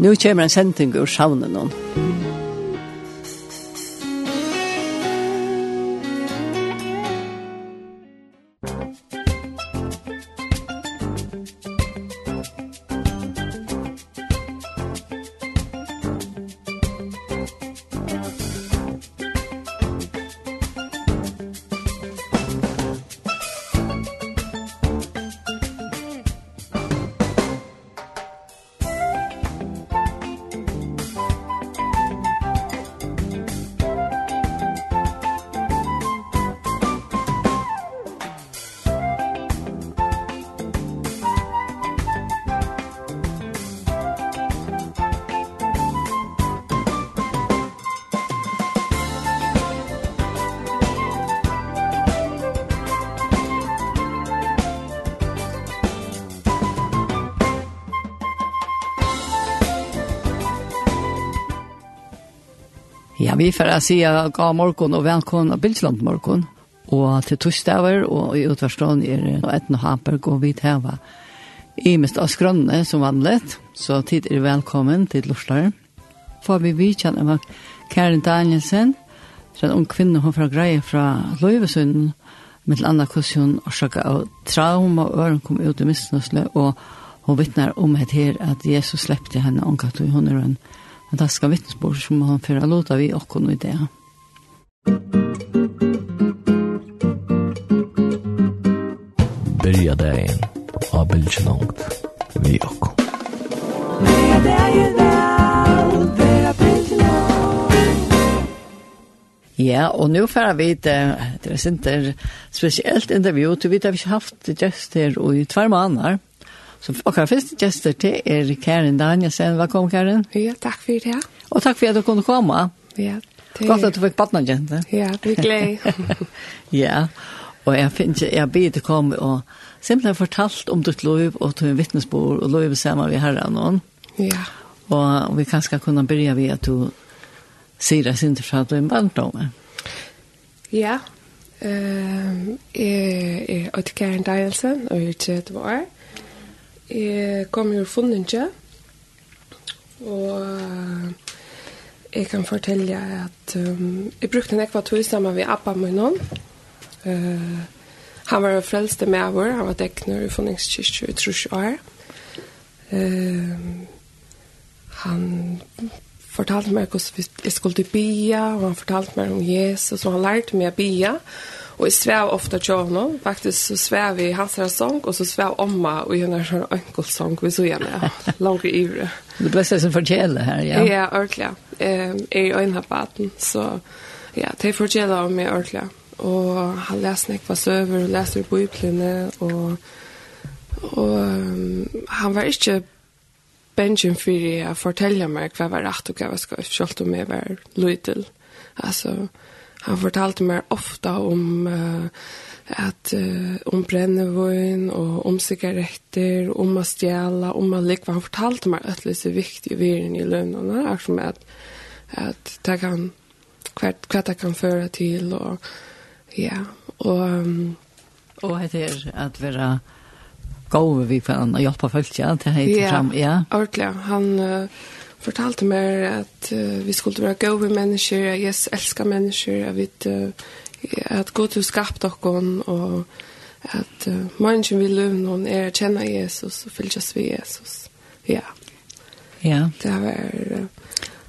Nu kommer en sending ur savnen noen. vi får säga ga morgon och välkomna Bildsland morgon. Og til torsdagar og i utvarstånd er det ett och hamper vi. I mest av skrønne som vanligt. Så tid er velkommen til Lorslar. Får vi vidkjenne med Karin Danielsen. Så en ung kvinne hun fra Greie fra Løyvesund, Med til andre hvordan hun sjöka av trauma og øren kom ut i mistnøsle, og hun vittnar om et her at Jesus slepte henne omkatt og hun er en fantastiska vittnesbord som han fører låta vi og i det. Byrja dagen av bildkjenongt vi okko. Med dagen vel, vera Ja, og nu får jeg vite, det er sinter spesielt intervju, du vet at vi har ikke haft gjester i tvær måneder. Så, og her finnes gjester til er Karin Danielsen. Velkommen, Karin. Ja, takk for det. Og takk for at du kunne komme. Ja, det... Godt at du fikk badna, jente. Ja, det er glad. ja, og jeg finner ikke, jeg blir til å komme og simpelthen fortalt om ditt liv og til en vittnesbord og liv sammen med herren noen. Ja. Og vi kan skal kunne begynne ved at du sier deg sin til fra at du er en barndom. Ja, Um, jeg, er heter Karen Danielsen, og jeg er 30 år. Jeg kom ur funninge, og jeg kan fortelle at um, jeg brukte en ekva tog sammen med Abba Munon. Uh, han var frelste med vår, han var dekner i funningskirke i trus år. Uh, han fortalte meg hvordan jeg skulle bia, og han fortalte meg om Jesus, og han lærte meg å bia. Og Och jag sväv ofta till honom. Faktisk så svev vi hans her sång og så svev omma och i hennes här önkelsång vi så gärna. Långt i ure. Det bästa som fortjeler her, ja. Ja, ordentligt. Jeg er i ögnabbaten. Så ja, det förtjäller om meg ordentlig. Og han läser nekva søver, og leser på yplene og, og um, han var ikke bensin fyrir å fortelle meg hva var rett og hva var skøy, selv om jeg var lydel. Altså, han fortalte meg ofta om uh, at uh, om brennevågen og om sigaretter, om å stjæla, om å likva. Han fortalte meg at det er viktig viren i lønnene, er som at, at det kan, hva, hva det kan føre til, og ja, og... Um, og det er at være gode vi for å hjelpe folk, ja, til å hjelpe fram, ja. Ja, ordentlig. Han... Uh, fortalte meg at uh, vi skulle være gode mennesker, at Jesus elsker mennesker, at, vi, uh, at Gud har skapt dere, og at uh, mennesken vil løpe noen er å kjenne Jesus og fylles ved Jesus. Ja. Ja. Det var... Uh,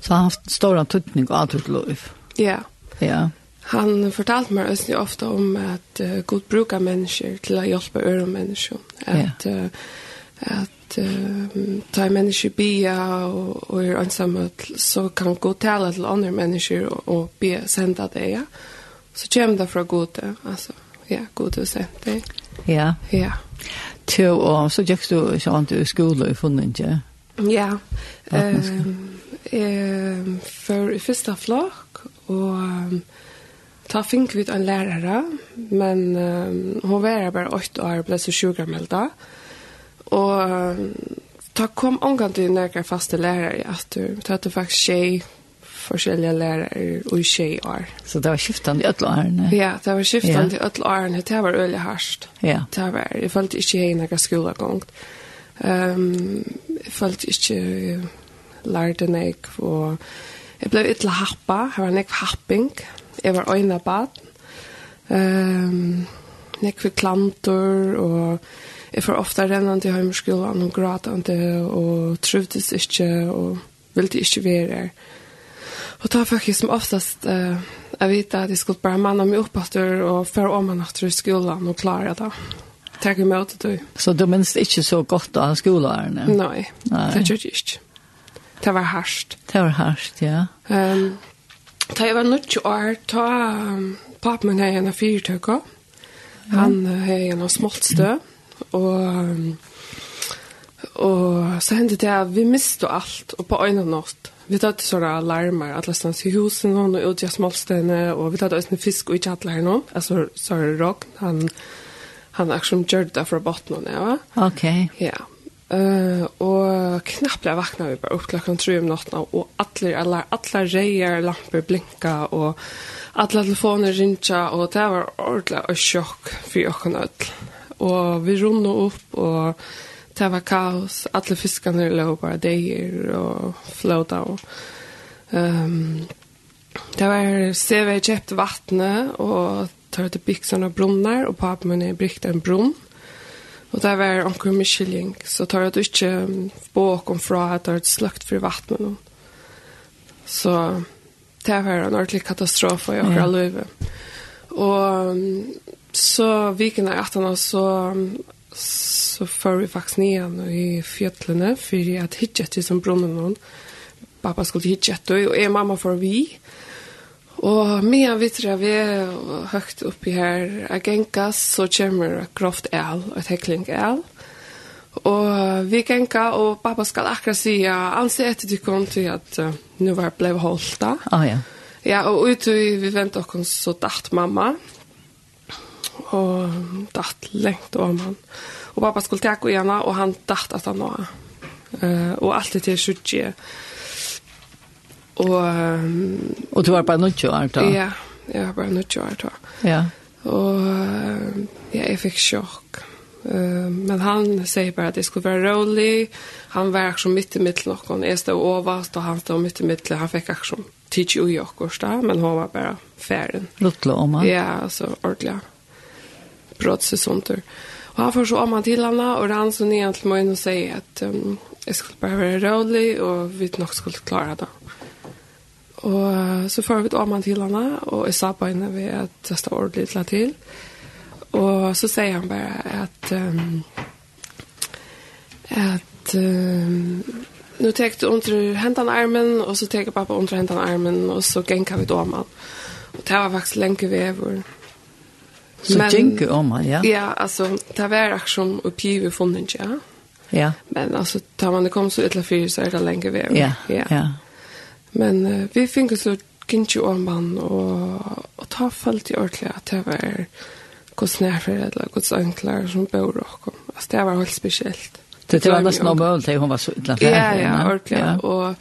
Så han har haft stor tøtning av alt liv. Ja. Ja. Han fortalte meg også ofte om at uh, Gud bruker mennesker til å hjelpe øre mennesker. At, ja. uh, at at um, ta mennesker bia og, og er ansamme, så kan gå tale til andre mennesker og, og bia senda det, ja. Så kommer det fra gode, altså, ja, gode sendt det. Ja. Ja. Til, og så gikk du sånn til skole i funnet, ikke? Ja. Um, um, for første flokk, og... Um, Ta fink vid en lärare, men um, hon var bara 8 år och blev så sjukamelda. Mm Og ta kom omgang til nærkere faste lærere at du tatt det faktisk tjej forskjellige lærere og tjej år. Så det var skiftende i ødel årene? Ja, det var skiftende i ødel årene. Det var øyelig hardt. Ja. Det var, jeg følte ikke hei nærkere skolegang. Um, jeg følte ikke lærte nek, og jeg ble ytla happa. Jeg var nek happing. Jeg var øyne bad. Um, nek for klantor, og jeg får ofte rennende til hjemmeskolen og gråtende og trivdes ikke og ville ikke være her. Og da fikk jeg som oftast uh, jeg vet at jeg skulle bare manne meg opp etter og føre om meg etter i skolen og klare det. Takk i møte du. Så du minns ikke så godt av skolen? Nei, Nei. det gjør jeg ikke. Det var harsht. Det var harsht, ja. Um, da jeg var 90 år, da um, papen min har en av fyrtøkker. Han har en av smoltstøv og og så hendte det at vi miste alt, og på øynene nått. Vi tatt sånne alarmer, alle stans i husen, og ut i smålstene, og vi tatt også fisk og ikke alle her nå. altså Sara Rock, han, han akkurat gjør det fra botten, ja. Ok. Ja. Uh, og knappt jeg vakna vi bare opp klokken tre om natten, og alle, alle, alle reier, lamper blinka, og alle telefoner rinja, og det var ordentlig og sjokk for åkken ødel og vi runde opp, og det var kaos. Alle fiskene lå bare deier og flåta. Og, um, det var CV kjøpt vattnet, og tar til bygg sånne brunner, og papen min er bygd en brunn. Og det var omkring miskylling, så tar jeg ikke båk om fra at det er sløkt for vattnet. Så det var en ordentlig katastrofe i akkurat ja. livet. Og så viken er at han så så får vi faktisk nian i fjøtlene for at hitje til som brunnen noen. Pappa skulle hitje etter, og jeg mamma får vi. Og medan vi tror vi er høyt oppi her agenkas, så kommer grovt el, et hekling el. Og vi genka, og pappa skal akkurat si, anse etter du kom til at uh, nu var jeg ble holdt da. Ah, ja. Ja, og ut vi ventet oss så dacht mamma och datt lengt om han. Och pappa skulle ta igjen, og och han datt att han var. Eh och alltid til till Og, Och och du var bara något år då. Ja, jeg var bara något år då. Ja. Och ja, jeg fick chock. Uh, men han säger bara att det skulle vara rolig. Han var akkurat mitt i mitt noen. Jeg stod overast, och han stod mitt i midten. Han fick också tidsju i åkosta, men hun var bara färden. Luttla om han? Ja, alltså ordentligt bröt sig sånt där. Och han får så om han till henne och han så ner till mig och säger att um, jag skulle bara vara rolig och vi nog skulle klara det. Och så får vi om han til henne og jeg sa på henne ved at att står ordentlig til til. Og så sier han bare at um, at um, nu tek du under händan armen og så tek pappa under händan armen og så genka vi om han. Og det var faktisk lenge vi över. Så tänker om han, ja. Ja, alltså det var aktion och i funnet, ja. Ja. Men alltså tar man det kom så ett fyr, så er det lenge väg. Ja. Ja. ja. Men uh, vi fick så kinchi han, och och ta fallt i ordentlig at det var kus nærfer, eller kus anklar som bor och alltså det var helt speciellt. Det, det var nästan omöjligt, hon var så illa färdig. Ja, ja, ordentlig. Ja. Och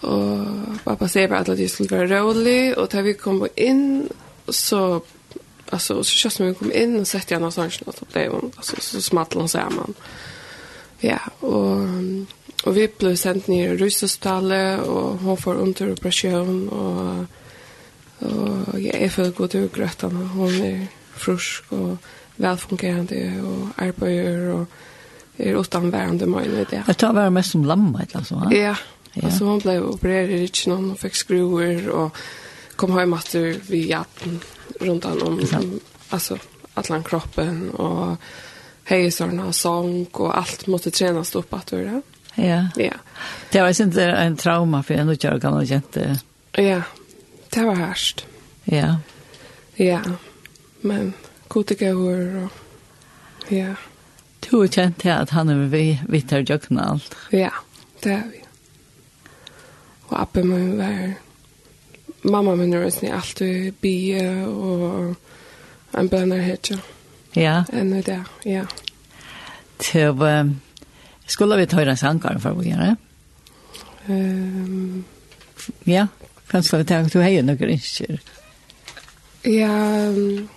och pappa säger bare att det skulle vara roligt och da vi kom in så Alltså och så körs vi kom in och sätter jag någonstans och så blev hon alltså så smattlar hon samman. Ja, och och vi blev sent ner i Ryssestalle och hon får under operation och och jag är för god ur grötan hon är frisk och välfungerande och arbetar och är utan värande möjlighet. Ja. Det tar vara mest som lamma eller så. Ja. Ja. Alltså hon blev opererad i Richmond och fick skruvar och kom hem att vi jatten runt om mm. alltså allan kroppen och heisorna och sång och allt måste tränas upp att göra. Ja. Ja. Det var inte en trauma för en och jag kan inte. Ja. Det var härst. Ja. Ja. Men kotikor og... ja. Du har kjent til at han är vi vittar jökna alt. Ja, det er vi. Och appen var mamma min er alltid alltid bie og en bønner hetja. Ja. Enn det, ja. Til, um, skulle vi ta høyre sankar for å gjøre? Um, ja, kanskje vi tenker du heier noen innskjer. Ja, um,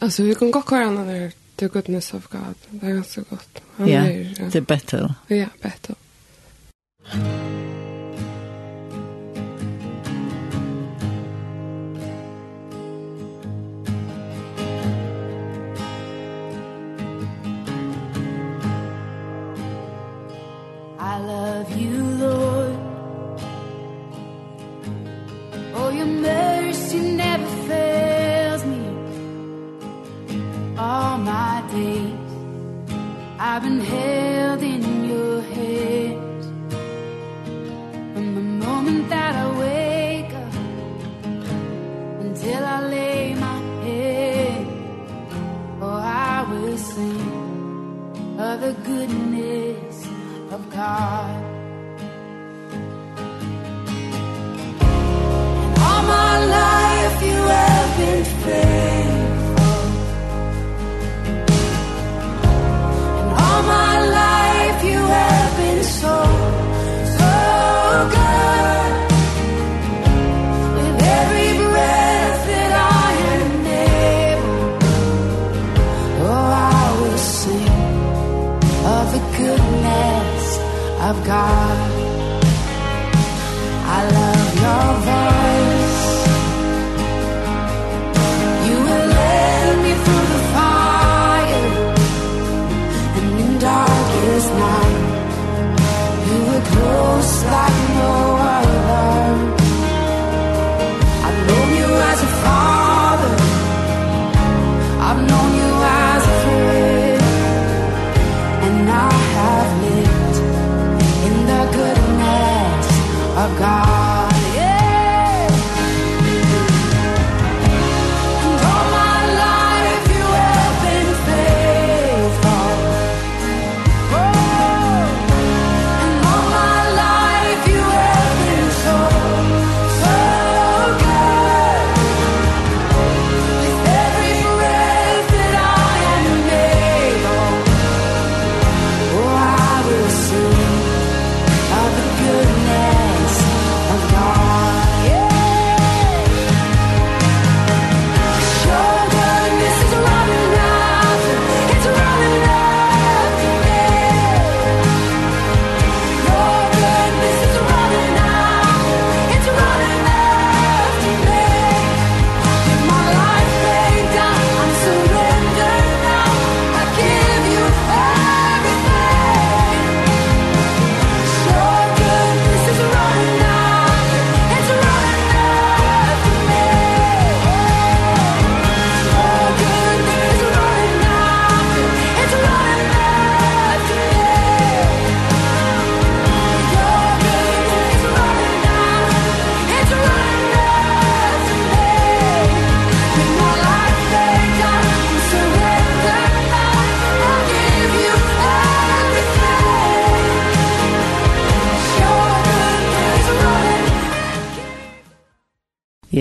altså vi kan gå hver annen der The Goodness of God. Det er ganske godt. Han ja, yeah, det er bedre. Ja, Bethel. Bethel.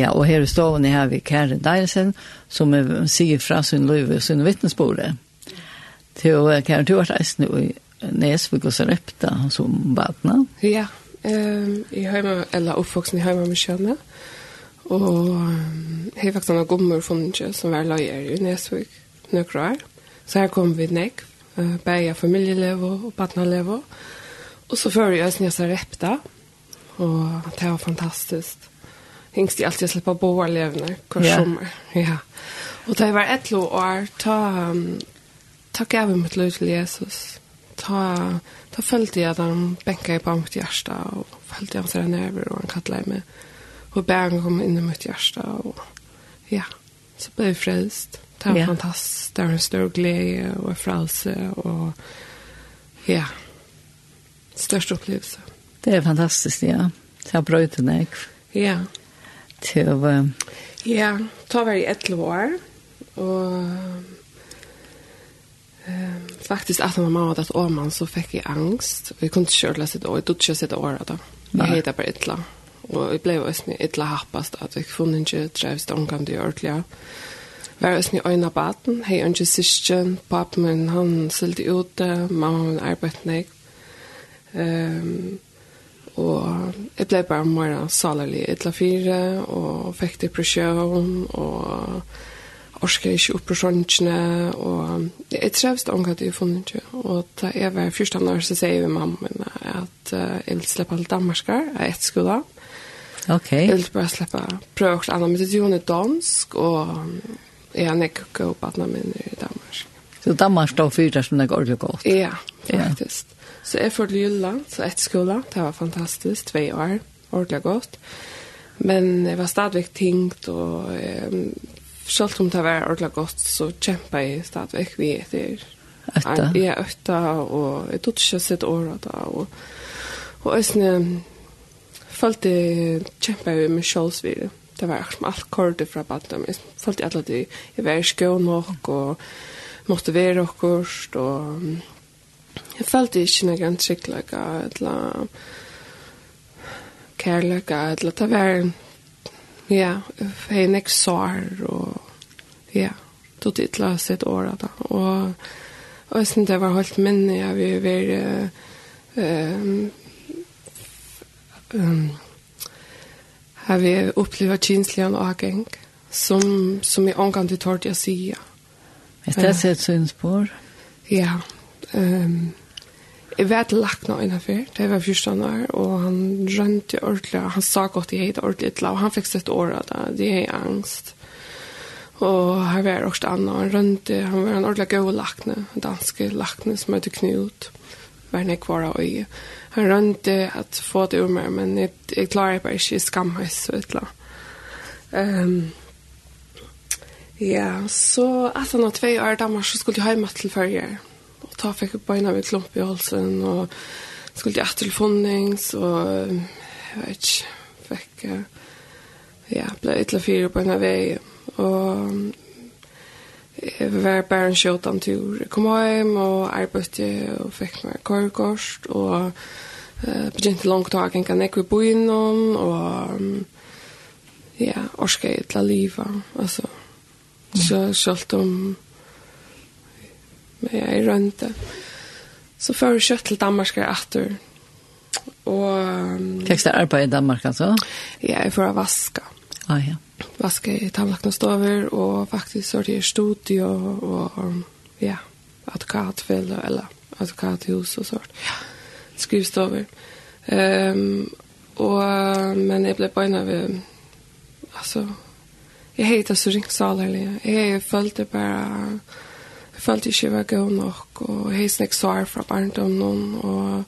Ja, og her i stående har vi Karen Deilsen, som er, sier fra sin liv og sin vittnesbore. Til Karen, du har reist nå i Nesvik og Sarepta som badna. Ja, um, jeg har med, eller oppvoksen i hjemme med kjønne. Og jeg har faktisk noen gommer funnet som var løyer i Nesvik nøkker år. Så her kom vi nek, uh, bæg familielevo og badnalev. Og så før jeg snedet Sarepta, og det var fantastisk hengst de alltid slipper bo boar levende hver yeah. sommer. Ja. Og da jeg var ett år ta um, ta gav jeg mitt liv til Jesus. Ta ta följde jag den bänka i på mitt hjärta och följde jag sådär nerver og han kallade mig och bären kom inn i mitt hjerte, og ja, så ble jeg frelst. Det var yeah. fantastisk. Det var en stor glede og frelse, og ja, största opplevelse. Det er fantastisk, ja. Det har bröjt en ägg. Ja til... uh... Ja, da var jeg 11 år, og Ehm faktiskt att mamma hade att Åman så fikk jeg angst. Vi kunde inte köra sitt år, jag tog sitt år då. Jag hette bara illa. Och vi blev oss ni illa happast at jeg kunne ikke drevs de kan det ordentligt. Var også ni øyne baten, hej inte syskon, pappa min, han sålde ute. mamma min arbetet meg. Ehm Og jeg ble bare mer salerlig etla fire, og fikk depresjon, og orsker ikke opp på sånne, og jeg trevst om hva det er funnet ikke. Og da jeg var første år, så sier vi mamma min at jeg vil slippe alle danmarskere, jeg er skola. Ok. Jeg vil bare slippe prøve hvert annet, men det er jo dansk, og jeg har ikke gått på at min er i Danmark. Så Danmark står fyrt som det går ordentlig godt? Ja, faktisk. Ja. Så jeg får til Jylland, så ett skola. Det var fantastiskt, två år. Ordentlig godt. Men jeg var stadigvæk tingt, og um, selv om det var ordentlig godt, så kjempet jeg stadigvæk vi etter. Øtta? Ja, øtta, og jeg tog ikke sitt år da, og, og jeg sånn, følte kjempet jeg med kjølsvire. Det var akkurat alt kordet fra baden. jeg følte alle det, jeg var i skjøn nok, og måtte motivere okkurs, og Jeg følte ikke noen trygglega, eller kærlega, eller det var, ja, jeg er ikke sår, og ja, tog det til å se et år da. Og, og jeg synes det var helt minne, jeg vil være, um, um, har vi upplevt känsliga och avgäng som, som är omgående tårt jag säga. Är det sett så en spår? Ja, um, jeg vet lagt noe innenfor, det var 14 år, og han rønte ordentlig, han sa godt jeg hadde ordentlig til, og han fikk sett året da, det er angst. Og her var også annet, han rønte, han var en ordentlig god lakne, danske lakne som heter Knut, var han ikke var av øye. Han rønte at få det ur meg, men jeg, jeg klarer bare ikke skamhøys, vet du. Um, ja, så at han noen tve år i Danmark så skulle jeg hjemme til førre ta fikk beina med klump i halsen, og skulle til etterfondings, og jeg vet ikke, fikk, ja, ble ytla fire på en vei, og jeg var bare en skjøtan tur. Jeg kom hjem og arbeidde og fikk meg korkost, og uh, begynte langt tak, en kan ikke bo innom, og um, ja, orske jeg til livet, altså. Så selv om men jeg rønte. Så før jeg kjøtt til Danmark er etter. Og... Fikk det arbeid i Danmark, altså? Ja, jeg får vaska. Ah, ja. Vaska i tannlakten stover, og faktisk så det studio, og ja, advokatfell, eller advokathus og sånt. Ja, skrivstover. Um, og, men jeg ble beina ved, altså, jeg heter så ringsalerlig. Jeg følte bare, følte ikke jeg var god nok, og jeg har snakket svar fra barndommen, og,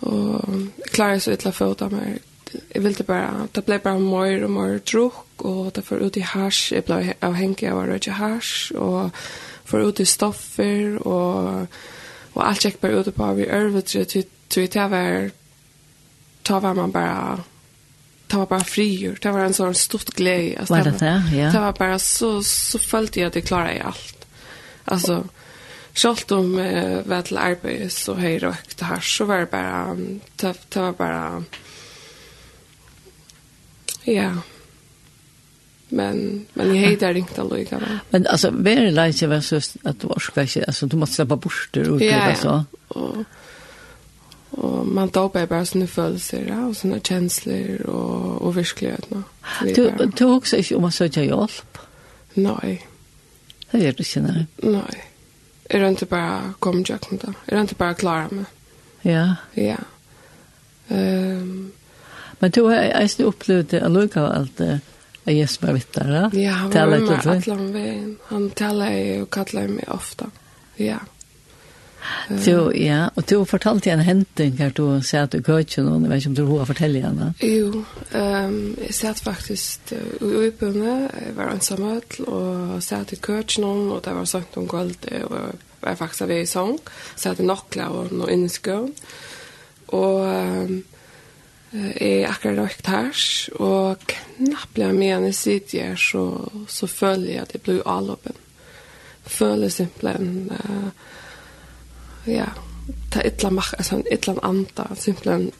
og jeg klarer så ytla fot av meg. Jeg ville bare, det ble bare mer og mer drukk, og det var ut i hash, jeg ble avhengig av å røde hash, og for ut i stoffer, og, og alt gikk bare ut på av i ørvetre, til det var, ta var man bare, det var bara frigjort. Det var en sånn stort glede. Alltså, var det det? Ja. Det var bara så, så følte jeg at jeg klarer allt. Alltså Sjalt om eh, var til arbeid, så har jeg røkt det her, så var det bara det, det var bara ja men men jeg har inte alltså lika va. Men alltså very like var så att du var skväsch alltså du måste släppa bort det och ja, ja. så. og, og man tar sånne følelser, ja, og sånne kjensler og, og virkelighet. No. Du du också inte om man söker hjälp. Nej. Det gjør du ikke, nei. Nei. Jeg er ikke bare kommet til å da. Jeg er ikke bare klar med. Ja. Ja. Um, Men du har eisen opplevd det allukka av alt det. Jeg er som er vittere. Ja, han var med meg alle veien. Han taler jeg og kaller meg ofte. Ja. Ja. Så ja, och du fortalte en händelse där du sa att du kökte någon, jag vet inte om du har fortällt henne. Jo, ehm jag satt faktiskt i öppna, jag var ensam öll och satt i kökte någon och det var sagt om guld och var faktiskt av i sång, satt i nockla och någon inneskön. Och är akkurat rökt här och knappt jag menar sitt jag så så följer jag det blir allåpen. Följer simpelthen eh ja, ta illa mach, altså en illa anda, simpelthen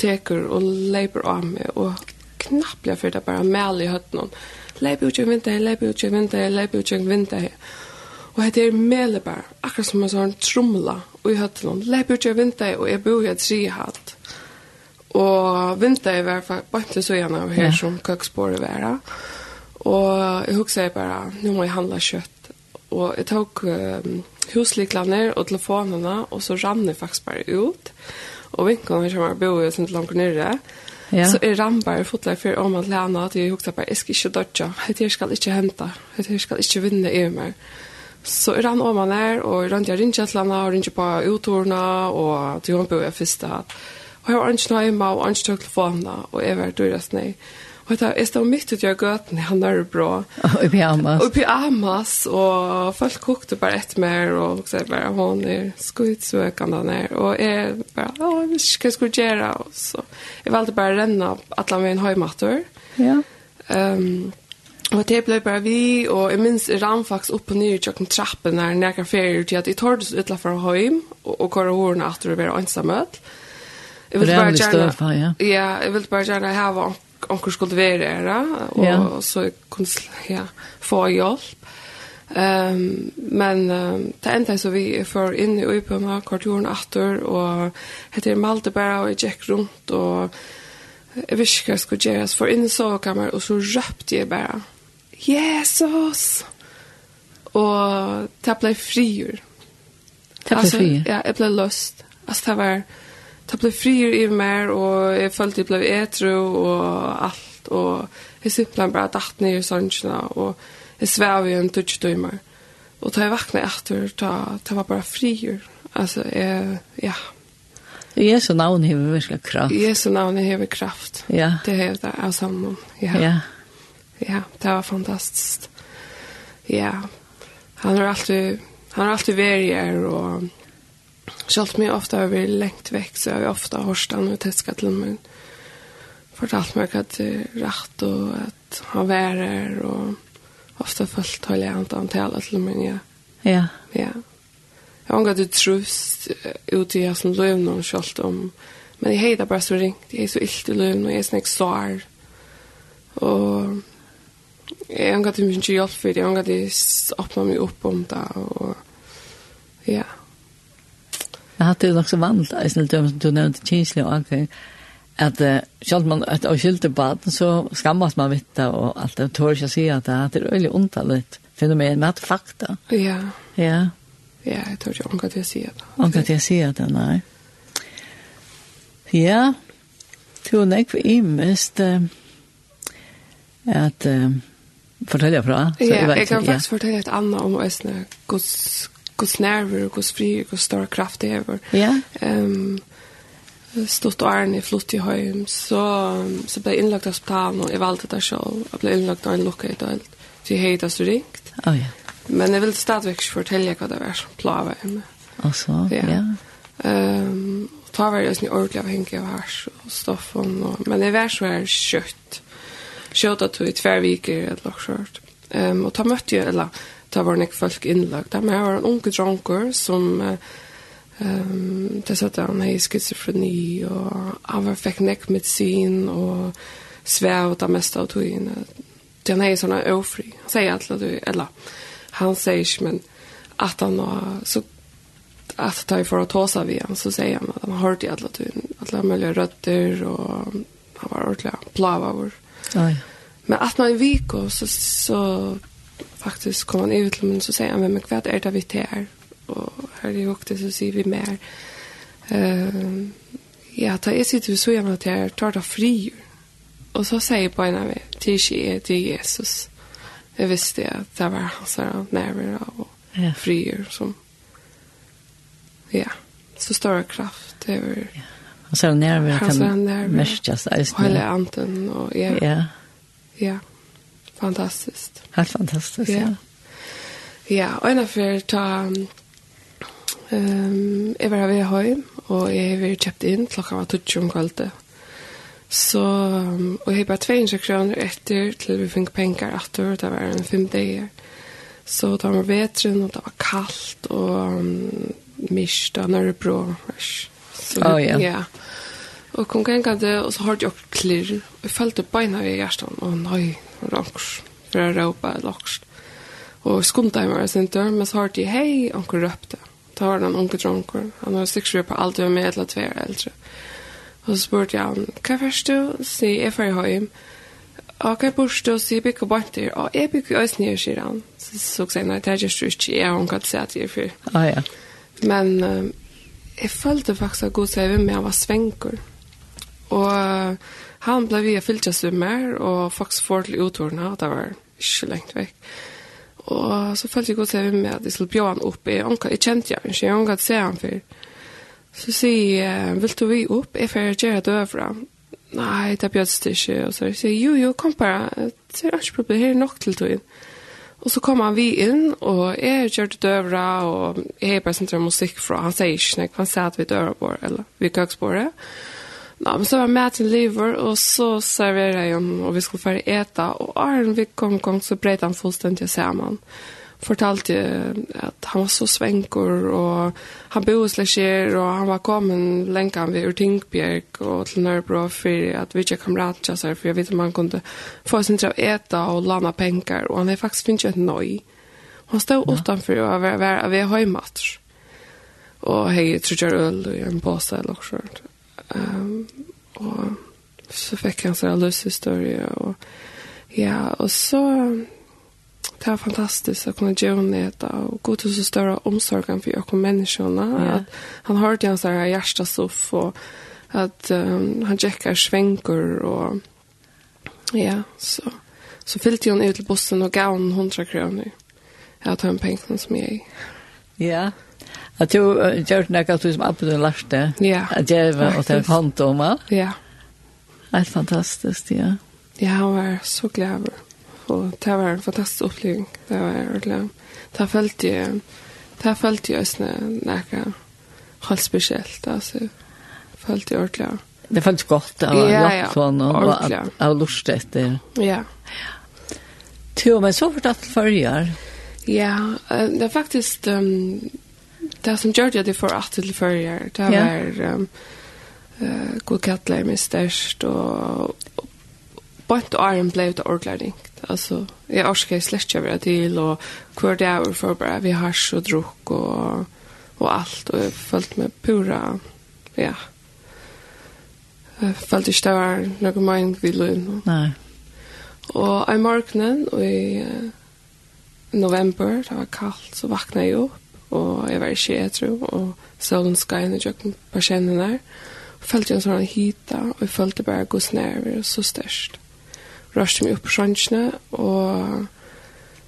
teker og leiber av meg, og knappliga for det bare mel i høtten. Leiber ut i vinter, leiber ut i vinter, leiber ut i vinter. Og det er mele bare, akkurat som en sånn trumla i høtten. Leiber ut i vinter, og jeg bor i et trihatt. Og vinter er i hvert fall bare til gjerne av her som køkspåret være. Og jeg husker bare, nå må jeg handle kjøtt og jeg tok um, husliklene og telefonene, og så rann jeg faktisk bare ut. Og vinkene som jeg bor i sin langt nere. Ja. Så jeg rann bare fotler for om at lene at jeg hukte bare, jeg skal ikke dodge, dette skal ikke hente, dette skal ikke vinne i meg. Så jeg rann om han her, og jeg rann til ringkjettlene, og ringkjett på utordene, og til hun bor jeg første. Og jeg var ikke noe hjemme, og ikke tog telefonene, og jeg var dyrest nøyma. Og du, jeg stod midt ut i gatan i Hannarbro. Og i pyjamas. Og i pyjamas. og folk kokte bare ett mer og så bare, hun hon är skutsökande ner. Og jeg bare, å, jeg vet ikke hva jeg skulle gjøre. Og så, jeg valgte jag valde bara renna alla en høymatter. Ja. Um, Og det ble bare vi, og jeg minns jeg rann faktisk opp og ned i kjøkken trappen der når jeg kan ferie til at jeg tårdes utla fra høym, og, og kåre hårene at du vil være ansamøt. Jeg ville bare gjerne, ja. ja, jeg ville bare gjerne hava onkur skulle være her, og ja. så kunne ja, få hjelp. Um, men um, det enda så vi får inn i Øybøma, kvarturen atter, og heter Malte bare, og jeg gikk rundt, og jeg visste ikke hva jeg skulle gjøre, for inn i sovekammer, og så røpte jeg bare, Jesus! Og det ble frier. Det ble frier? Ja, jeg ble løst. Altså, det var det ble frier i mer, og jeg følte jeg ble etro og alt, og jeg simpelthen bare datt ned i sannsjene, og jeg svev i en tutsdøymer. Og da jeg vakna etter, da, det var bare frier. Altså, jeg, ja. Jesu navn hever virkelig kraft. Jesu navn hever kraft. Ja. Det hever det av sammen. Ja. ja. Ja, det var fantastiskt. Ja. Han har alltid, han har alltid vært her, og Sjalt mig ofta har vi lengt vekk, så har vi ofta han og teska til min. Fortalt meg at det er rett og at han var her, og ofta følt høylig annet han tala til min, ja. Ja. Ja. Jeg har du trus ut i hans løvn og sjalt om, men jeg heida bare så ringt, jeg er så illt i løvn og jeg er sånn jeg sår, og jeg har gatt mye hjelp for det, jeg har gatt åpna meg opp om det, og ja. Ja Jeg hadde jo nok så vant, jeg snill døm du nevnte kinslig og anker, at uh, selv man et avskyldte baden, så skammas man vitt og alt det, tør ikke å si at det er øyelig ondtallet fenomen, men at fakta. Ja. Ja. Ja, jeg tør ikke omgå til å si det. Omgå til å si det, nei. Ja, tror nek for imest uh, at uh, fortelle fra. Så ja, jeg, vet, jeg kan faktisk ja. fortelle et annet om Østene, hvordan hos nerver, hos fri, hos stor kraft det er. Ja. Um, stått og æren i flott i høyen, så, så ble jeg innlagt av hospitalen, og jeg valgte det selv. Jeg ble innlagt av en lukket i døgn, så jeg høyde så ringt. Oh, ja. Men jeg vil stadigvæk ikke fortelle hva det var som plava i meg. Og så, ja. ja. Um, og ta var jeg sånn ordentlig avhengig av hers og stoffen, og, men jeg var så her kjøtt. Kjøtt at hun i tverviker, eller noe skjørt. Um, og ta møtte jeg, eller det var nek folk innlagt. Men jeg var en unge dronker som um, det satt han i skizofreni og han var fikk nek medisin og svev det meste av togene. Det han sånn sånne øvfri. Han sier alt at du, eller han sier ikke, men at han var så att ta för att ta sig vid han så säger han att han har hört i alla tiden alla möjliga rötter och han var ordentligt plava vår. Ja. Men att man i Viko så så faktisk kom han ut til men så sier han men hva er det vi tar og her er jo så sier vi mer uh, ja, da jeg sitter ved så hjemme at jeg tar det fri og så sier på en av meg til ikke jeg, til Jesus jeg visste at det var hans her nærmere og ja. frier som ja, så større kraft det var ja. Og så er det nærmere kan merkes. Og hele anten, og ja. Ja. Ja fantastiskt. Helt fantastiskt, ja. Ja, ja och en av for ta... Um, jeg var ved høy, og jeg har kjøpt inn, klokka var tutsi om kvalitet. Så, um, og jeg har bare tve innsjeksjoner etter til vi fikk penger etter, det var en fem dager. Så det var vetren, og det var kaldt, og um, mist, og nørebro. Så, oh, ja. ja. Og kom gengade, og så hørte jeg klirr, og jeg følte beina ved hjertet, og nei, ranks för att ropa locks. Och skumta mig sen då men så har det hej onkel röpte. Ta har den onkel dronker. Han har sex på allt jag med eller två äldre. Och så spurte jag han, kan först du Se, jag får ju hem. Och kan jag förstå? Se, jag bygger bort det. Och jag bygger öst ner, säger han. Så så jag, nej, det här just inte. Jag har hon kan säga att för. Ah, ja. Men um, jag följde faktiskt att god säga med jag var svänkor. Och han ble vi fyllt sig mer og faktisk får til utordene, og det var inte lengt vekk. Og så följde jag gott över med at jeg skulle bjøre han opp. Jeg, upp. Jag kände jag inte, jag ångade att se han før. Så sier jeg, vil du vi opp? Jeg får gjøre det över. Nej, det bjöds det ikke. Og så sier jeg, jo, jo, kom bare. Det er ikke problem, här är nog till tog Og så kom han vi inn, og jeg körde dövra och jag är bare sin musikk fra. Han säger inte, han sier at vi dövra på eller vi köksbordet. Och Ja, men så var med til lever, og så serverer jeg ham, og vi skulle færre eta, og Arne vi kom kom, så breit han fullstendig sammen. Fortalte at han var så svenker, og han bo hos Lesjer, og han var kommet lenge ved Urtingbjerg og til Nørbro, for at vi ikke kom rett til seg, for jeg vet om han kunne få sin til å eta og lana penger, og han er faktisk finnet et nøy. Han stod ja. utenfor og var ved høymatter, og hei, tror jeg øl i en påse eller noe sånt. Um, og så fikk jeg en sånn løshistorie, og ja, og så det var fantastiskt att kunna göra det och gå till så större omsorgen för jag människorna. Yeah. Att han hörde hans här hjärtasoff och att um, han checkar svänkor och ja, så så fyllde hon ut till bussen och gav hon hundra kronor. Jag tar en pengar som jag Ja, yeah. At du gjør det nekka som Abbe du lærte. Ja. At djeva og til håndtoma. Ja. Helt fantastisk, ja. Ja, han var så glad. Og det var en fantastisk oppleving. Det var ordentlig. Det følte jeg, det følte jeg også nekka helt spesielt, altså. Følte jeg ordentlig. Det føltes godt av ja, ja. sånn, og av lust etter. Ja. Jo, men så fortalte forrige. Ja, det er faktisk... Um, det som gjør det at jeg får alt til førjer, det var um, uh, god kattler med størst, og, og bort og arm ble det ordlæring. Altså, jeg orsker jeg slett ikke være til, og hver dag er for bare vi har så drukk og, og alt, og jeg følte meg pura, ja. Jeg følte ikke det var noe mening vi løy nå. Nei. Og i morgenen, og i uh, november, det var kaldt, så vakna jeg opp, og jeg var ikke etro, og solen skajene i jøkken på kjennene der. Og følte en sånn hita, og jeg følte bare gos nerver, så størst. Røste meg opp på sjansene, og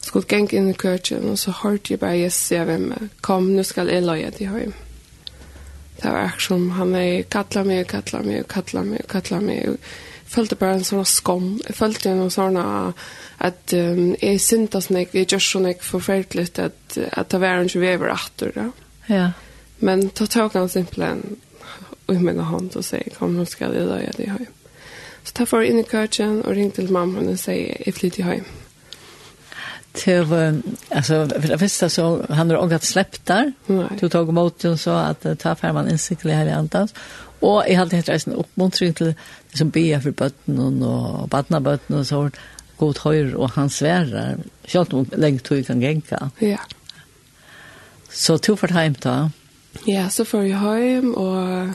skulle geng inn i køkken, og så hørte jeg bare Jesse av hvem, kom, nå skal jeg løye til hjem. Det var akkurat som han er kattla meg, kattla meg, kattla meg, kattla meg, kattla meg, følte bare en sånn skam. Jeg følte en sånn at um, jeg syntes sånn jeg, jeg gjør sånn ikke forferdelig at, at det var en vever etter det. Ja. Men ta tog han simpelthen i min hånd og sier, kom, nå skal jeg løye deg hjem. Så ta for inn i køkken og ringte til mamma og sier, jeg flytter hjem. Til, uh, altså, for det første så han har ångat släppt Nei. Du tog emot och så at uh, ta färman innsiktlig her i antas. Og jeg hadde helt resten oppmuntring til som ber för bötten och barna bötten och så god höjer och han svärar själv om länge tog kan gänka. Ja. Så tog för hem då. Ja, så får jag hem och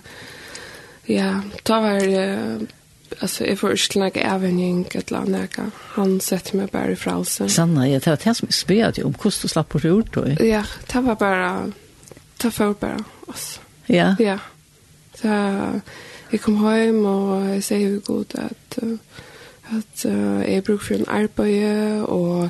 ja, ta var det alltså jag får inte några ävenning ett land där. Han sätter mig bara i fralsen. Sanna, jag tar det som spelade om kost och slapp på ord då. Ja, det var bara ta för bara oss. Ja. Ja. Så vi kom hem och jag säger hur god att at uh, jeg bruker for en arbeid og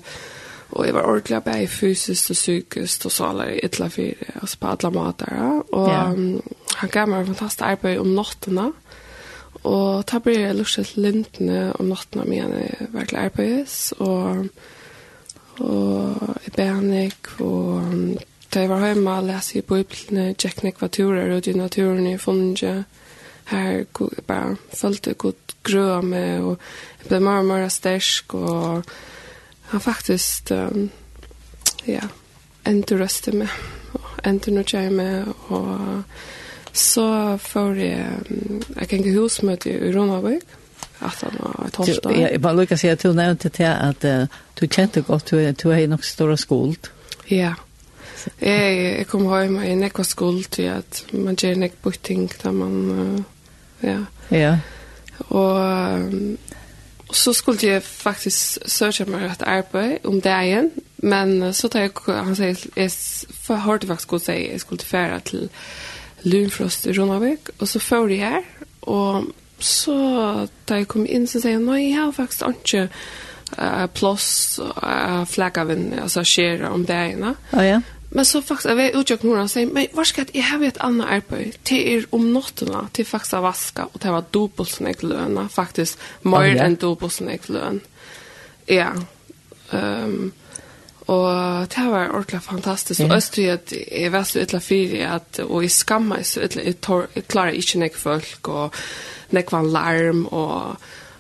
Og jeg var ordentligt bäg fysiskt och psykiskt och salar ytla fire, altså på alle måter. Ja. Og yeah. um, han gav meg en fantastisk arbeid om nattene. Og da ble jeg lust til lintene om nattena med en Og, arbete och och i bänik och Da jeg var hjemme, leste jeg i bøyblene, tjekk nekva turer ut i naturen i funnet här bara följde gott gröa med och jag blev mer och mer stärsk och han faktiskt um, ja, inte röstat med och inte något jag med och så får jag um, jag kan gå husmöte i Ronavik att han var torsdag. Jag bara lukar säga att du nämnde till att uh, du kände gott du du är nog stora skuld. Ja. Jeg, jeg kom hjemme i nekva skuld til at man gjør nek butting da man uh, Ja. Ja. Og um, så skulle jeg faktisk søke meg et arbeid om dagen, men så tar jeg, han sier, jeg hørte faktisk godt si, jeg skulle tilfære til Lundfrost i Ronavik, og så får jeg her, og så da jeg kom inn, så sier jeg, nei, jeg har faktisk ikke uh, plass, uh, flagg av en, altså skjer om dagen. Ja, oh, ja. Men så faktiskt jag vet jag kommer att sier, men hva skal jeg, jeg har et annet arbeid till er om natten, till faktiskt att vaska och det var dubbelt sån jag löna faktiskt mer oh, yeah. än. Ja. Ehm um, och det var ordentligt fantastiskt jeg tror at är väl så illa at, att och i skamma så utenfor, jeg, klarer ikke nek folk och nek var larm och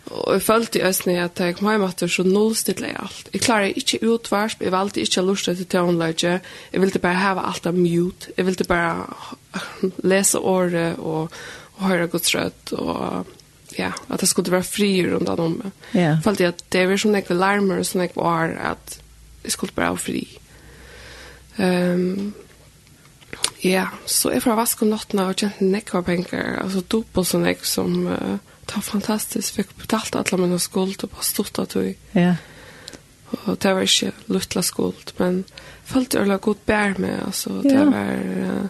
Og jeg følte i østene at jeg kom hjem at så nullstidlig alt. Jeg klarer ikke utvarsp, jeg valgte ikke lyst til tøvnløyde. Jeg ville bare hava alt av mute. Jeg ville bare lese året og, og høre godt rødt og ja, at det skulle være fri rundt om meg. Yeah. Følte jeg at det var sånn jeg var larmer, sånn jeg var at jeg skulle bare være fri. Um, ja, så jeg fra vaske om nottene og kjente nekva penger, altså dobbelt sånn jeg som... Uh, det var fantastisk. Fikk betalt alle mine skuld og bare stått att vi. Ja. Og det var ikke luttla skuld, men följt jag lade god bær med. altså. det ja. var... Uh,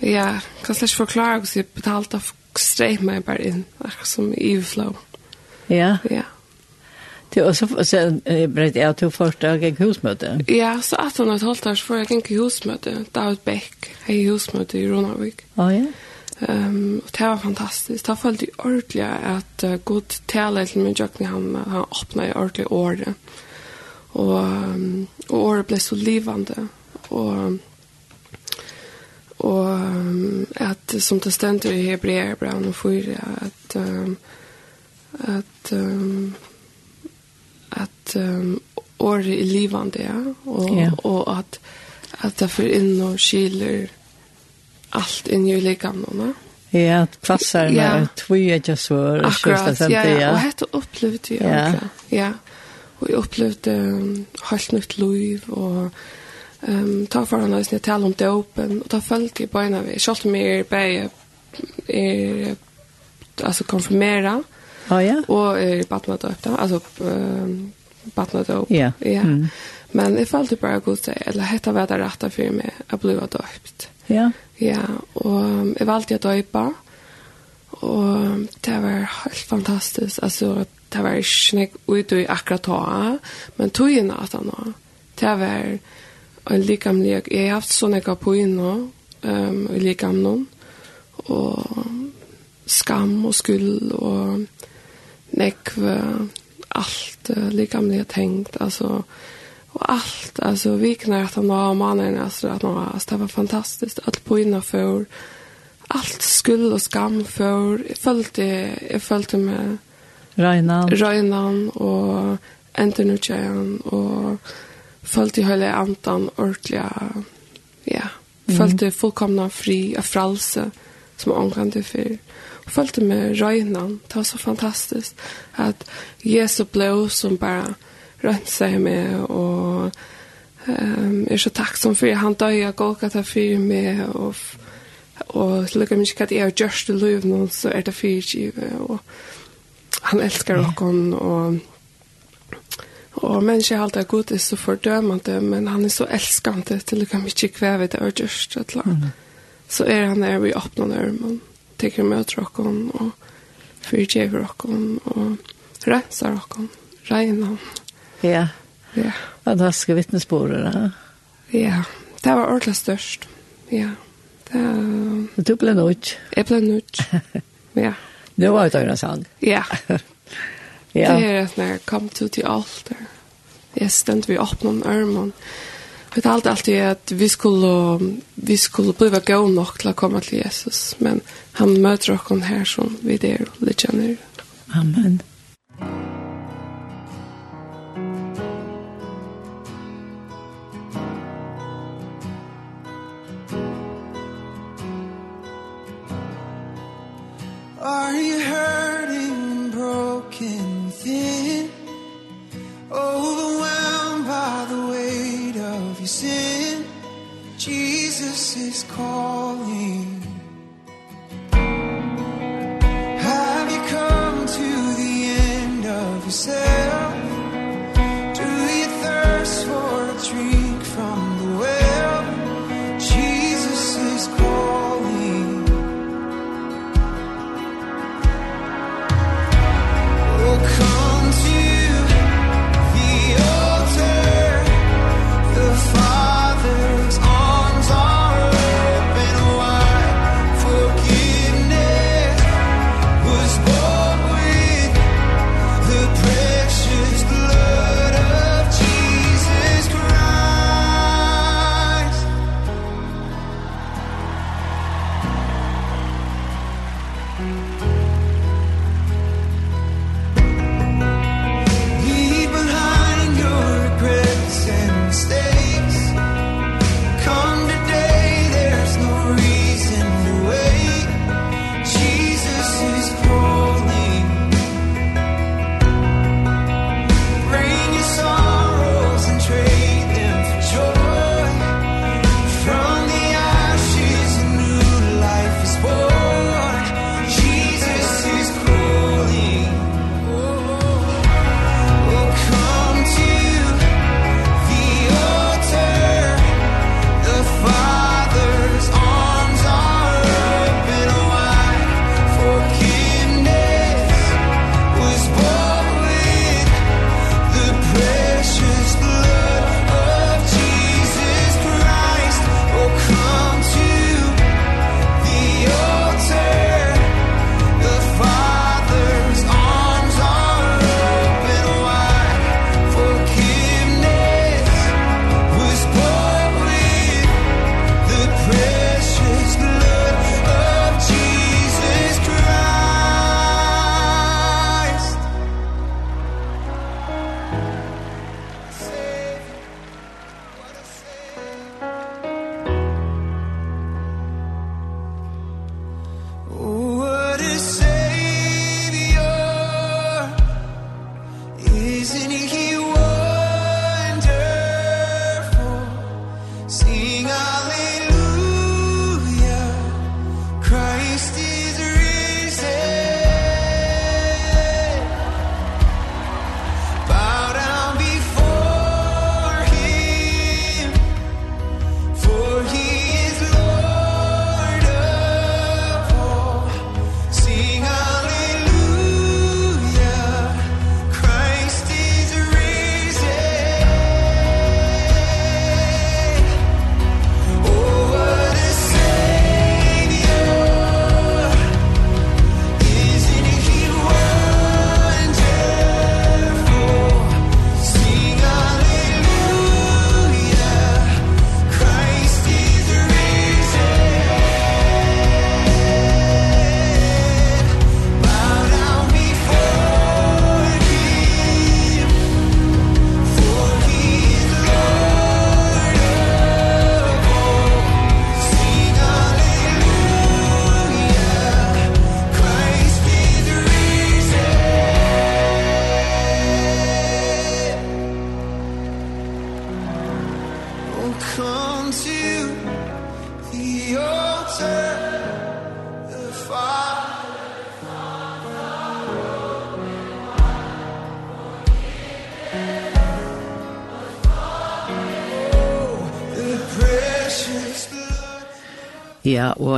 ja, jeg kan slett ikke forklare hvordan jeg betalte av streg meg bare inn, akkurat Som i flow. Ja. Ja. Det och så så brett jag till första gång husmöte. Ja, så att hon har hållt där får jag gick husmöte. David Beck, hej husmöte i Ronavik. Ja, ja. Um, og det var fantastisk. Det følte jeg ordentlig at uh, god tale til min jøkken, han, han åpnet i ordentlig året. Og, um, og året ble så livande. Og, og um, at som det stender i hebreerbrevet Hebrean og Fyre, at um, at um, at um, året er livande, ja. Og, yeah. og at at det for inn og skiler allt in i likammen. Ja, passar passar när tvåa jag svär och sen det. Ja, och hette upplevde jag. Ja. ja. Och jag upplevde um, helt nytt liv och ehm um, ta för honom när jag om det open och ta följt i början vi kört mer på är alltså konfirmera. Ja ja. Och är barnet upp alltså ehm barnet upp. Ja. Ja. Men det fallte bara gott eller hetta var det rätta för mig att bli döpt. Ja. Ja, og jeg valgte å døypa, og det var helt fantastisk. Altså, det var ikke nek ut i akkurat ta, men tog inn at han var. Det var en likamlig, jeg har haft sånne jeg på inn nå, um, i likamlig, og skam og skuld og nekv, alt uh, likamlig tenkt, altså, og och allt alltså viknar att han har mannen alltså att han har alltså det var fantastiskt alt på innan för allt skuld och skam för jeg følte, jeg følte med Rainan Røynan och Antonuchan och følte hele antan ordentlig, ja. Følte mm. fullkomna fri og fralse, som omkring för og følte med Røynan, det var så fantastiskt att Jesu blod som bara rensa meg, og um, er så takksom for han døg av Golgata for meg, og, og lykke meg ikke at jeg har gjørst til liv nå, så er det fyrtjive, og han elskar okkon, og Og mennesker er alltid god, er så fordømende, men han er så elskende til det kan ikke kvæve det og gjørst et eller annet. Så er han der vi åpner nærmen, tenker møter dere og fyrtjever dere og renser dere, regner dere. Ja. Ja. Fantastiske vittnesbordet, da. Ja, det var ordentlig størst. Ja. Det... Og du ble nødt. Jeg ble nødt. ja. Det var jo døgnet sang. Ja. ja. Det er at når jeg kom til til alter, jeg stendte vi opp noen ørmen. Vi talte alltid at vi skulle, vi skulle bli gå nok til å komme til Jesus, men han møter oss her som vi der og litt kjenner. Amen. Amen. sin. Jesus is calling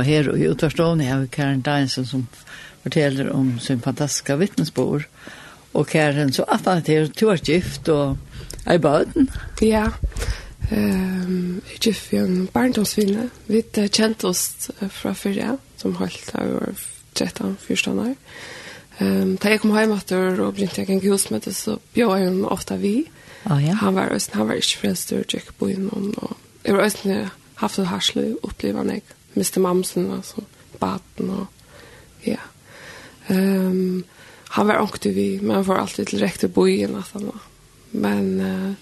Og her i utvarstående har vi Karen Deinsen som forteller om sin fantastiska vittnesbord. Og Karen, så at han er to er gift og er i baden. Ja, um, jeg er gift i en barndomsvinne. Vi er kjent oss fra fyrre, som holdt av år 13-14 år. Um, da jeg kom hjem etter og begynte jeg en husmøte, så bjør jeg henne ofte vi. Oh, ja. Han var, han var ikke frelst og gikk på innom. Og jeg var også haft et harslig opplevende jeg Mr. Mamsen, altså baten og ja. Um, han var ångte vi, men han var alltid til rekte bojen at han var. Men, uh,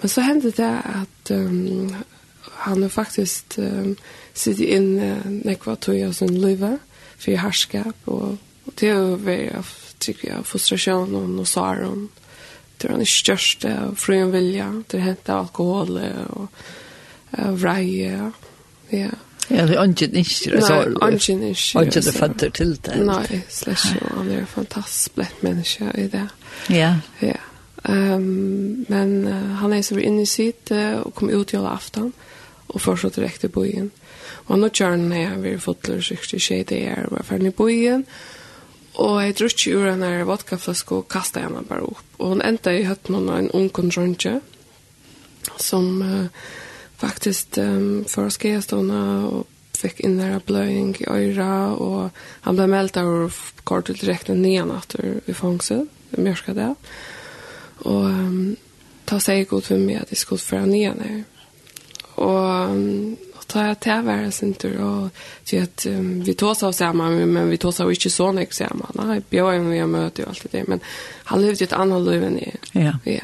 men så hände det at um, han har faktisk um, sittet inn uh, nekva tog av sin liv for herskap og, og det er har vært tycker jag og och sorgen det är av största og vilja det hänt alkohol og uh, vreie ja Ja, det är inte inte så. Nej, inte inte. Inte det fatter til det. Nei, slett ikke. han er en fantastisk blett menneske i det. Ja. Ja. Um, men uh, han er så inne i sitt uh, og kom ut i alle aften og fortsatt direkte i bojen. Og nå kjør han ned, vi har fått løs riktig skje det er, og var ferdig i bojen. Og jeg drøk ikke ur henne vodkaflaske og kastet henne bare opp. Og hun endte i høtten av en ung kontronje, som uh, faktiskt um, för skestona och fick in där blöjning i öra och han blev mältad och kort ut direkt ner natt i fångse i mörska där. Och um, ta sig god för mig att det skulle föra nian ner. Och um, ta jag till världen sin tur och så att um, vi tog oss samman men vi tog oss inte så mycket samman. Nej, jag är med och möter ju alltid det men han levde ett annat liv än jag. Ja. Ja.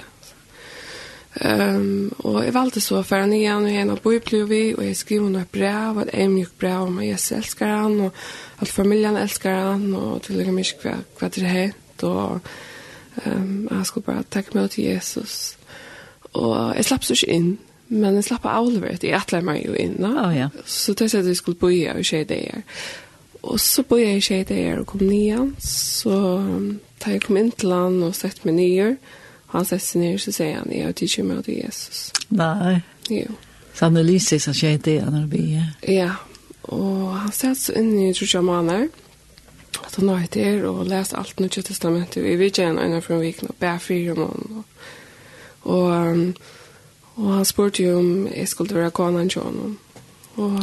Um, og jeg valgte så å fære ned igjen og igjen og bøyble vi, og jeg skriver noe brev, et emjuk brev om at jeg elsker han, og at familien elsker han, og til og med hva, hva det er hent, og um, jeg skulle bare takke meg til Jesus. Og jeg slapp så ikke inn, men jeg slapp av Oliver, jeg atler meg jo inn. Oh, ja. Så det sier at jeg skulle bøye og skje det her. Og så bøye jeg skje det her og kom ned igjen, så da jeg kom inn til han og sett meg ned igjen, han sätter sig ner så säger han, jag tycker mig till Jesus. Nej. Jo. Så han är lyser så tjej det han har byggt. Ja, och han sätts in i tror jag manar. Att han har ett er och läst allt Nya testamentet. Vi vet igen ena från viken och bär fyra mån. Och, och, och han spurte ju om jag skulle vara konan till honom. Och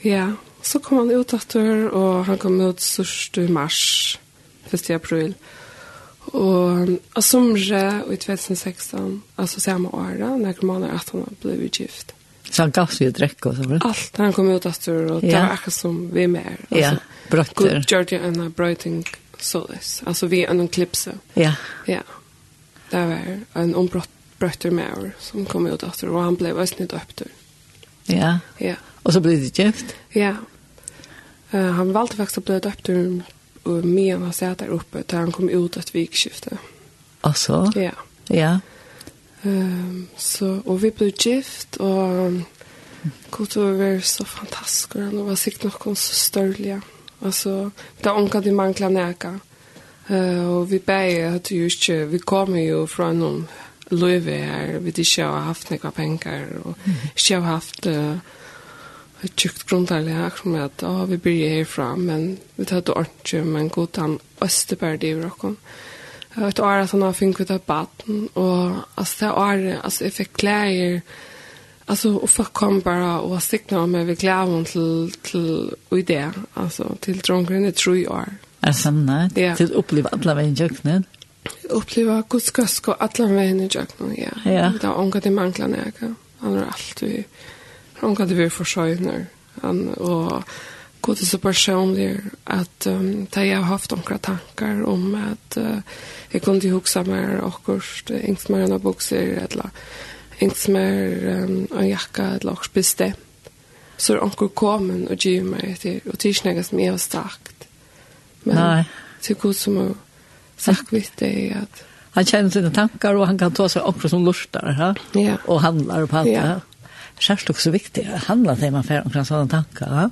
ja, så kom han ut efter och han kom ut störst i mars, 1 april. Och Og av somre i 2016, altså samme året, når man er 18 år, ble gift. Så han gav seg å drekke og så var det? Alt, han kom ut etter, og det var akkurat som vi med. Altså, ja, brøtter. God gjør det en brøyting såles. Altså vi er en klipse. Ja. Ja. Det var en ombrøtter med er som kom ut etter, og han ble også nytt opptur. Ja. Ja. Og så ble det gift? Ja. Uh, han valgte faktisk å bli døpt och medan han satt der oppe til han kom ut et vikskifte. Alltså? Ja. Ja. Ehm så och vi ble gift och kultur var så fantastisk og han var sikt något så störliga. Alltså det onka de mangler näka. Eh och vi bäge att jo ikke, vi kommer ju från noen løyve her, vi det har haft noen penger, och ikke har haft tjukt grundarlig akkurat med at å, vi blir herfra, men vi tar det ordentlig, men god han Østeberg i Rokkon. Et år at han har finnet ut av baten, og altså det år, altså jeg fikk klær, Alltså och folk kom bara och stickna med vi klävon till till och idé alltså till drunken i tre år. Er det Är sanna yeah. till uppleva alla vägen jöknen. Uppleva kuskasko alla vägen jöknen ja. Ja. Det är ongat i manklarna jag. Han har allt vi hon kan det vara försörjner. Han, och god är så personlig att um, ta jag har haft några tankar om att uh, jag kunde huxa mer och inte mer än boxer eller inte mer um, en jacka eller också bestämt. Så är onkel kommen och ger mig till och tidsnäga som jag har sagt Men Nej. till god som har sagt vitt det att han känner sina tankar och han kan ta sig också som lustar. Ha? Ja. Och handlar på allt ja. det här särskilt så viktigt att handla till man får omkring sådana tankar. Ja?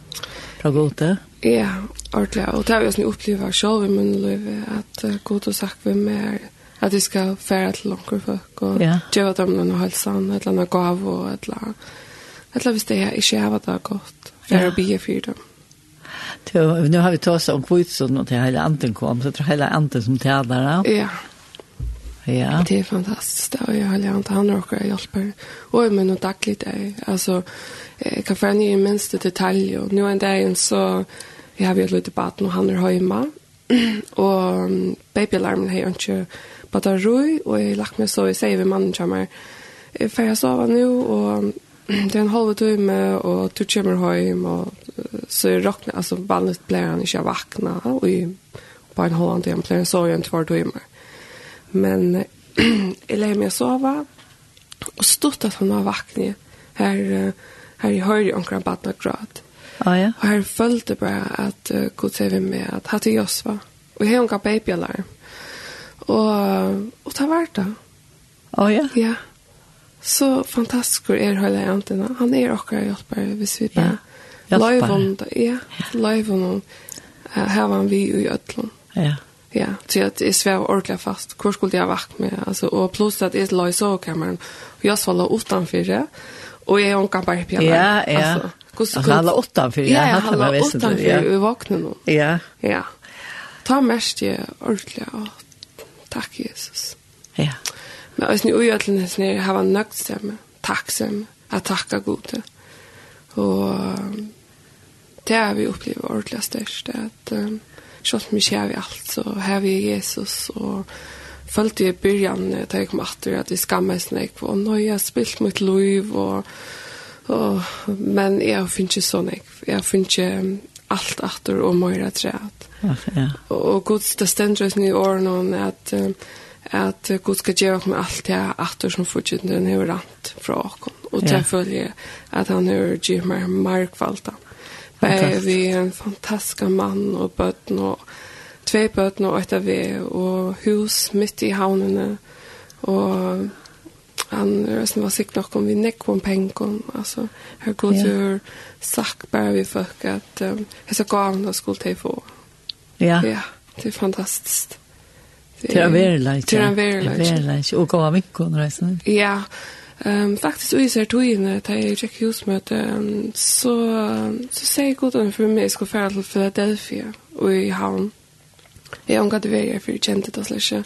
Bra gode. Ja, ordentlig. Og det har jag upplevt av selv i min liv att god och sagt vi mer at vi skal fære til långt folk og ja. gjøre dem noen hälsan, et eller annet gav og et eller annet. Ett eller hvis det är inte jävla det godt, Färra ja. bia for dem. Nu har vi tagit om kvitsen och till hela anden kom, så det är hela anden som tädlar. Ja. ja. Ja. Det är fantastiskt. Och jag håller inte han och jag hjälper. Och men och dagligt Altså, jeg kan för ni minste detalj Og nå en dag så jeg har vi et lite barn och han er hjemme. og um, babyalarmen har jeg inte batteri jeg har lagt meg så i säger ved mannen kommer får jeg sove nå, og det er en halv time, og du kommer hem och så er rocknar altså vanligt blir han ikke vakna och på en halv time blir så jag inte två timer. Men jag lägger mig att sove, og stort at hon var vaken. Här, her i hör i omkring badna grad. Ja, ja. Og her følte bare at uh, god säger vi med att här till Josva. Och här omkring babyalarm. Og, og ta vart då. Ja, ja. Ja. Så fantastisk hvor er hela egentligen. Han er akkurat hjelper hvis vi bare... Ja. Live on, ja, live on, uh, här var vi i Ötlund. Ja. Ja, så jag är svär ordla fast. Hur skulle jag vakt med? Alltså och plus att det är lösa kameran. Jag svallar utanför det. Och jag hon kan bara piano. Ja, ja. Alltså, kus kus. Alla åtta för jag hade väl visst det. Ja, vi vaknar nu. Ja. Ja. Ta mest ju ordla. Tack Jesus. Ja. Men alltså nu är det nästan har en nöjd stämma. Tacksam. Att tacka Gud. Och det har vi upplevt ordentligt störst att um, kjøtt meg kjær i alt, så her vi Jesus, og følte jeg i byrjan da jeg kom atter at jeg skammer meg, og nå har jeg spilt mitt liv, og, og, men jeg finner ikke sånn, jeg, jeg finner ikke alt atter og mer at jeg Ja, ja. Og Gud, det stender oss i årene at, at Gud skal gjøre med alt det atter som fortjener den høyrant fra åkken. Og det føler jeg at han hører gjør meg markvalgt han. Fantastisk. Eh, vi är en fantastisk mann og bøtten og tve bøtten og etter vi og hus midt i havnene og han är var sikt nok om vi näck om penger altså her går det ju sagt bare vi folk at um, jeg skal gå av når skulle ta få. Ja. Ja, det er fantastisk Det är en verleik, Det en verlig. Det är en verlig. Och gå av vinkon reisen. Ja, Ehm um, faktiskt i ser tog in det jag check husmöte så så säger god om för mig ska färd till Philadelphia och i havn. Jag har det vägen för jag kände det släcka.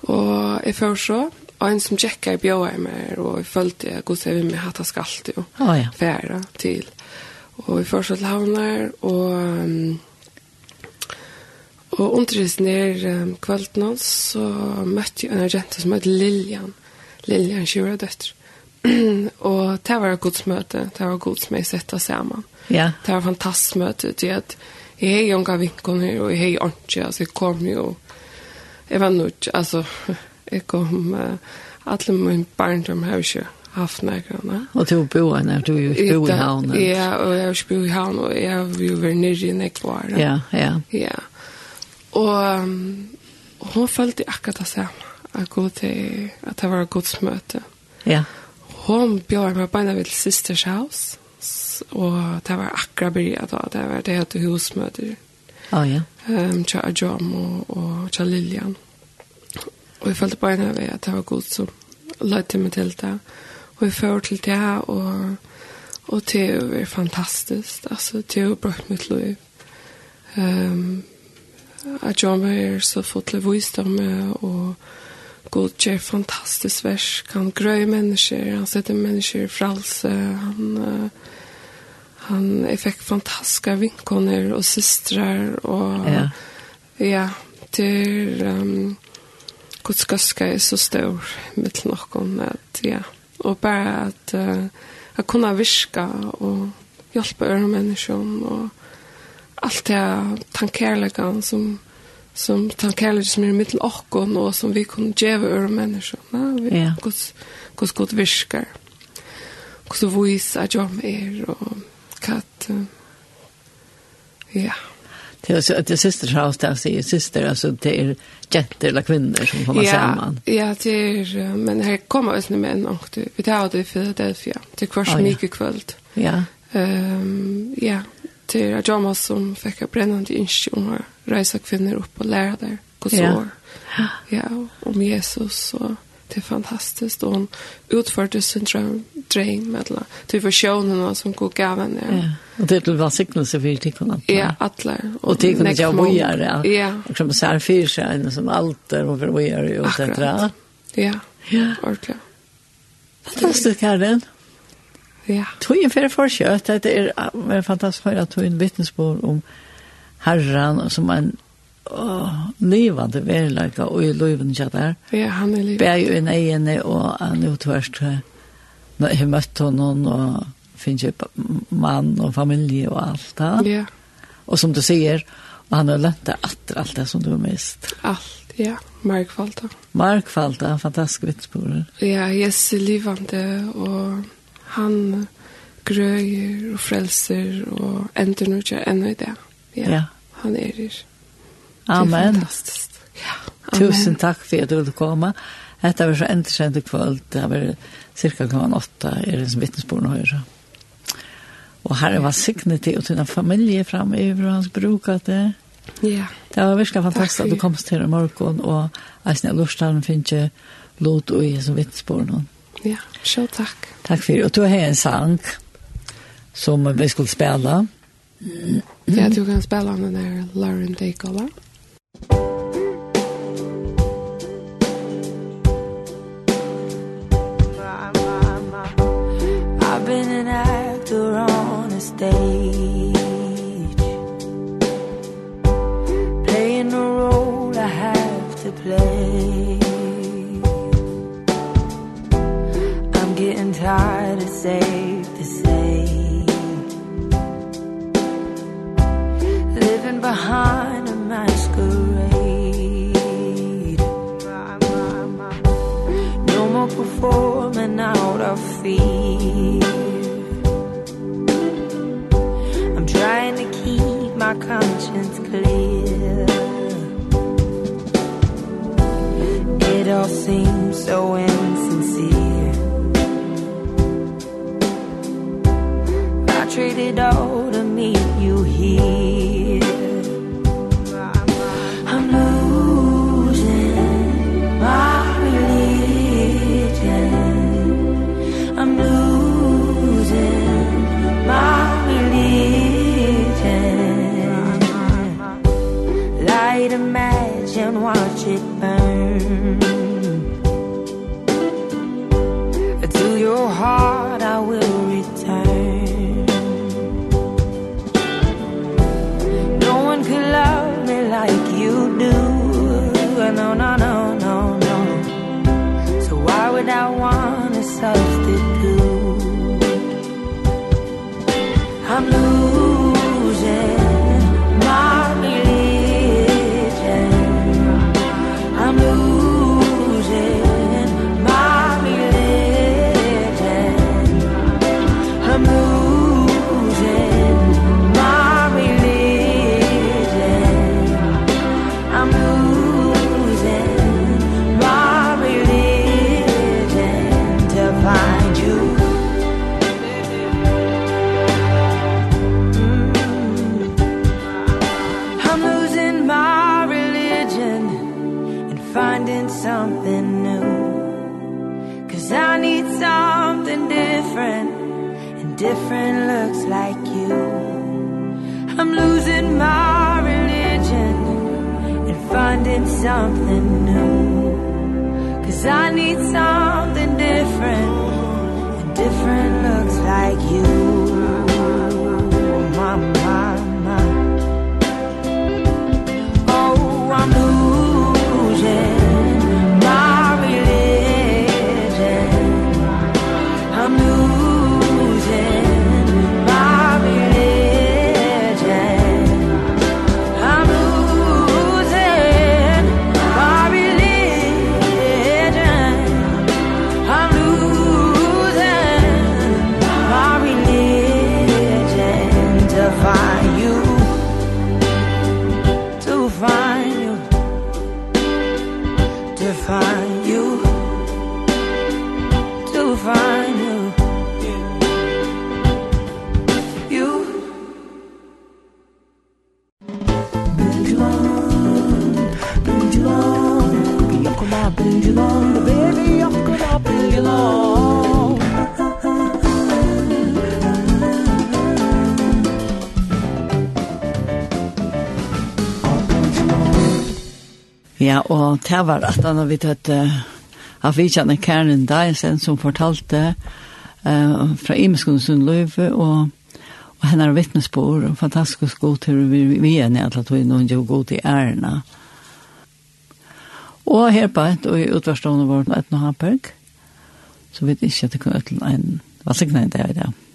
Och jag får så en som checkar i bjöa i mig och jag följde jag god säger vi med hatta skallt ju. Å, ja. Färra till. Och vi får så till hamnar och um, Og undervis nær um, kvelden så møtte jeg en agent som heter Mm Lilja, en tjura døtter. og det var et godt møte, det var godt som jeg sette sammen. Ja. Det var et fantastisk møte, det at jeg har jo en vinkoner, og jeg har jo ikke, altså jeg kom jo, jeg var nødt, altså, jeg kom, uh, alle mine barndom har ikke haft nærkene. Og du bor her, du er jo ikke bo i havn. Ja, og jeg har ikke bo i havn, og jeg har jo vært nere i nekvar. Ja, ja. Ja. Og um, hun følte akkurat det samme at gå til at det var et godsmøte. Ja. Hon bjør meg beina ved Sisters House, og det var akkurat bryr da, det var det hette husmøter. Ja, ja. Um, tja Ajam og, og tja Lilian. Og jeg følte bare ved at det var god som løyte meg til det. Og jeg fører til det, og, og det er fantastisk. Altså, det har brukt mitt liv. Um, Ajam er så fått til visdom, og God gjør fantastisk vers. Han grøy mennesker, han setter mennesker i fralse. Han, uh, han jeg fikk fantastiske vinkoner og systrar. Og, ja. Ja, til um, Guds gøske er så stor mitt noen at, ja. Og bare at uh, jeg kunne virka og hjelpe øre mennesker og alt det tankerleggen som som tar kärlek som är mitt och och som vi kan ge över människor. Ja, vi yeah. kus kus gott viskar. Och så vis att jag är och katt. Ja. Det är så att det syster så att det syster alltså det är jätter eller kvinnor som kommer ja, samman. Ja, det är men här kommer oss med män och det vi tar det för det för det kvarts mycket kväll. Ja. Ehm ja. Det till Jama som fick en brännande inspiration att resa kvinnor upp och lära där så Ja. ja, om Jesus och det är fantastiskt och hon utförde sin dröm, dröm eller till versionerna som går gaven ja. ja. Och det blev välsignelse för tickorna. Ja, alla. Och det kunde jag boja Ja. Och som så här fyra sig som alter och för boja och det där. Ja. Ja. Ordentligt. Fantastiskt, Karin. Ja. Ja. en för forskjøtt, det er, er fantastisk for at en vittnesbord om herren som en oh, livande verleika og i løyven ikke der. Ja, han er livande. Beg jo en egene og han er utvørst når jeg møtte honom og finnes jo mann og familie og alt det. Ja. Og som du sier, og han har lønt det atter alt det som du har mist. Alt, ja. Markfalda. Markfalda, fantastisk vittnesbord. Ja, jeg er livande og han grøyer og frelser og ender nå ikke ennå i det. Ja, ja. han er her. Amen. Det er fantastisk. Ja. Amen. Tusen takk for at du ville komme. Dette var så entersendt i kveld. Det var cirka klokken åtta i den som vittnesbord vittnesbordene høyre. Og herre var signet til å tynne familie fram i hver hans bruk av det. Ja. Det var virkelig fantastisk at du kom til i morgen, og jeg snakket lortstaren finner ikke lot og i som vittnesbordene. Ja. Ja, så takk. Takk for det. Og du har en sang som vi skulle spela. Mm. Ja, du kan spela den der Lauren Dacola. I've been an actor on a stage Playing a role I have to play safe to say. Living behind a masquerade. No more performing out of fear. I'm trying to keep my conscience clear. It all seems so empty traded all to meet you here I'm losing my religion. I'm losing my religion. Light a match and watch it burn. To your heart I will pensado something new. Cause I need something different. And different looks like you. Ja, og det var at han har vidt at av vidtjane Karen Dyson som fortalte uh, fra Imeskund Løyve og Og henne har vittnesbord, og fantastisk god til vi, vi er nede til at vi noen gjør god til ærene. Og her på et, og i utvarstående vårt, et noe hamperk, så vet jeg ikke at det kunne øtlen en, hva sikkert en dag i dag.